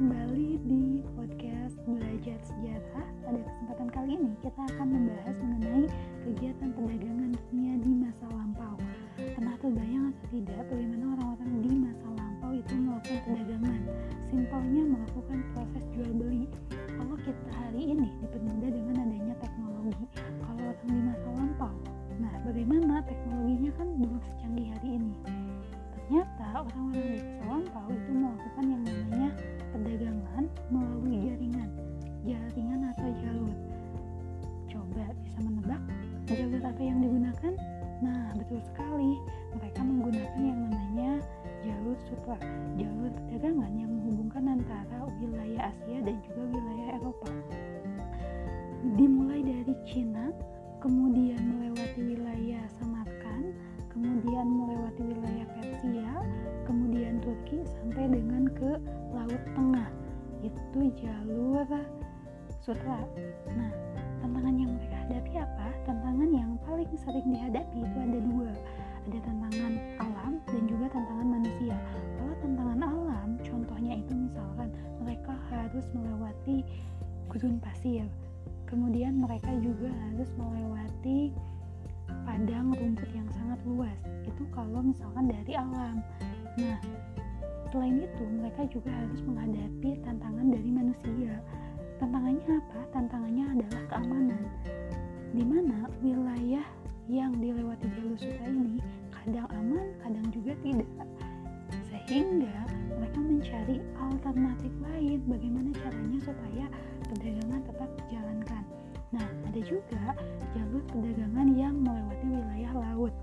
kembali di podcast Belajar Sejarah. Pada kesempatan kali ini kita akan membahas mengenai kegiatan perdagangan dunia di masa lampau. Pernah terbayang atau tidak menggunakan yang namanya jalur sutra, jalur perdagangan yang menghubungkan antara wilayah Asia dan juga wilayah Eropa. Dimulai dari Cina, kemudian melewati wilayah Samarkand, kemudian melewati wilayah Persia, kemudian Turki sampai dengan ke Laut Tengah. Itu jalur sutra. Nah, tantangan yang mereka hadapi apa? Tantangan yang paling sering dihadapi itu ada dua. Ada tantangan harus melewati gurun pasir. Kemudian mereka juga harus melewati padang rumput yang sangat luas. Itu kalau misalkan dari alam. Nah, selain itu mereka juga harus menghadapi tantangan dari manusia. Tantangannya apa? Tantangannya adalah keamanan di mana wilayah yang dilewati jalur sutra ini kadang aman, kadang juga tidak. Sehingga mereka mencari alternatif lain bagaimana juga jalur perdagangan yang melewati wilayah laut.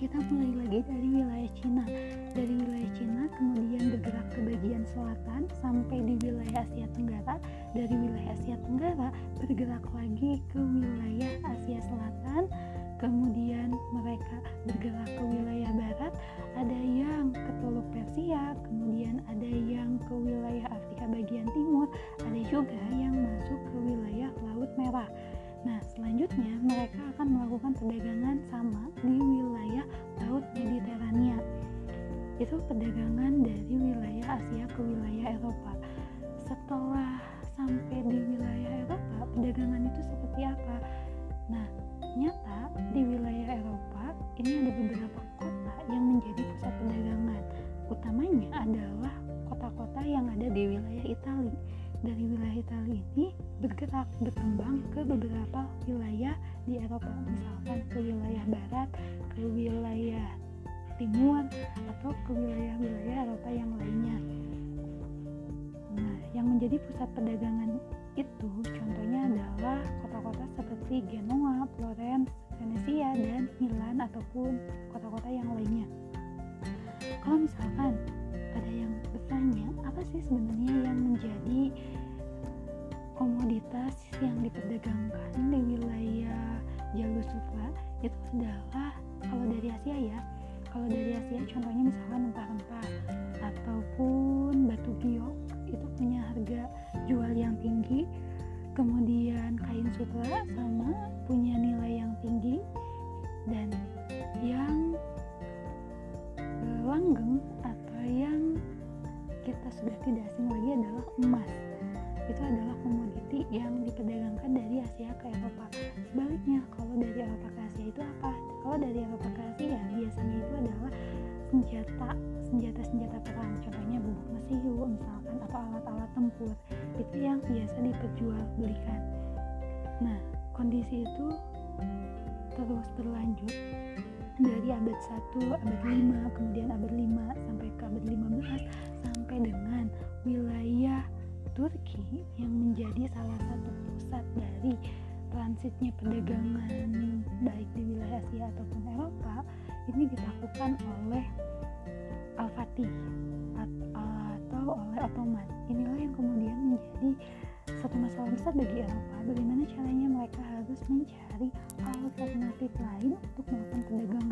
Kita mulai lagi dari wilayah Cina. Dari wilayah Cina kemudian bergerak ke bagian selatan sampai di wilayah Asia Tenggara. Dari wilayah Asia Tenggara bergerak lagi ke wilayah Asia Selatan. Kemudian mereka bergerak ke wilayah barat, ada yang ke Teluk Persia, kemudian ada yang ke wilayah Afrika bagian timur, ada juga perdagangan sama di wilayah Laut Mediterania. Itu perdagangan dari wilayah Asia ke wilayah Eropa. Setelah sampai di wilayah Eropa, perdagangan itu seperti apa? Nah, nyata di wilayah Eropa ini ada beberapa kota yang menjadi pusat perdagangan. Utamanya adalah bergerak berkembang ke beberapa wilayah di Eropa, misalkan ke wilayah barat, ke wilayah timur, atau ke wilayah-wilayah Eropa yang lainnya. Nah, yang menjadi pusat perdagangan itu contohnya adalah kota-kota seperti Genoa, Florence, Venesia, dan Milan ataupun kota-kota yang lainnya. Kalau misalkan ada yang bertanya, apa sih sebenarnya yang menjadi komoditas yang diperdagangkan di wilayah jalur sutra itu adalah kalau dari Asia ya kalau dari Asia contohnya misalkan rempah-rempah ataupun batu giok itu punya harga jual yang tinggi. Kemudian kain sutra sama punya nilai yang tinggi dan yang langgeng atau yang kita sudah tidak asing lagi adalah emas itu adalah komoditi yang diperdagangkan dari Asia ke Eropa. Sebaliknya kalau dari Eropa ke Asia itu apa? Kalau dari Eropa ke Asia biasanya itu adalah senjata senjata senjata perang. Contohnya bubuk mesiu misalkan atau alat-alat tempur. Itu yang biasa diperjualbelikan. Nah kondisi itu terus berlanjut dari abad 1, abad 5, kemudian abad 5 sampai ke abad 15 sampai dengan wilayah Turki yang menjadi salah satu pusat dari transitnya perdagangan baik di wilayah Asia ataupun Eropa ini dilakukan oleh Al-Fatih atau oleh Ottoman. Inilah yang kemudian menjadi satu masalah besar bagi Eropa. Bagaimana caranya mereka harus mencari alternatif lain untuk melakukan perdagangan.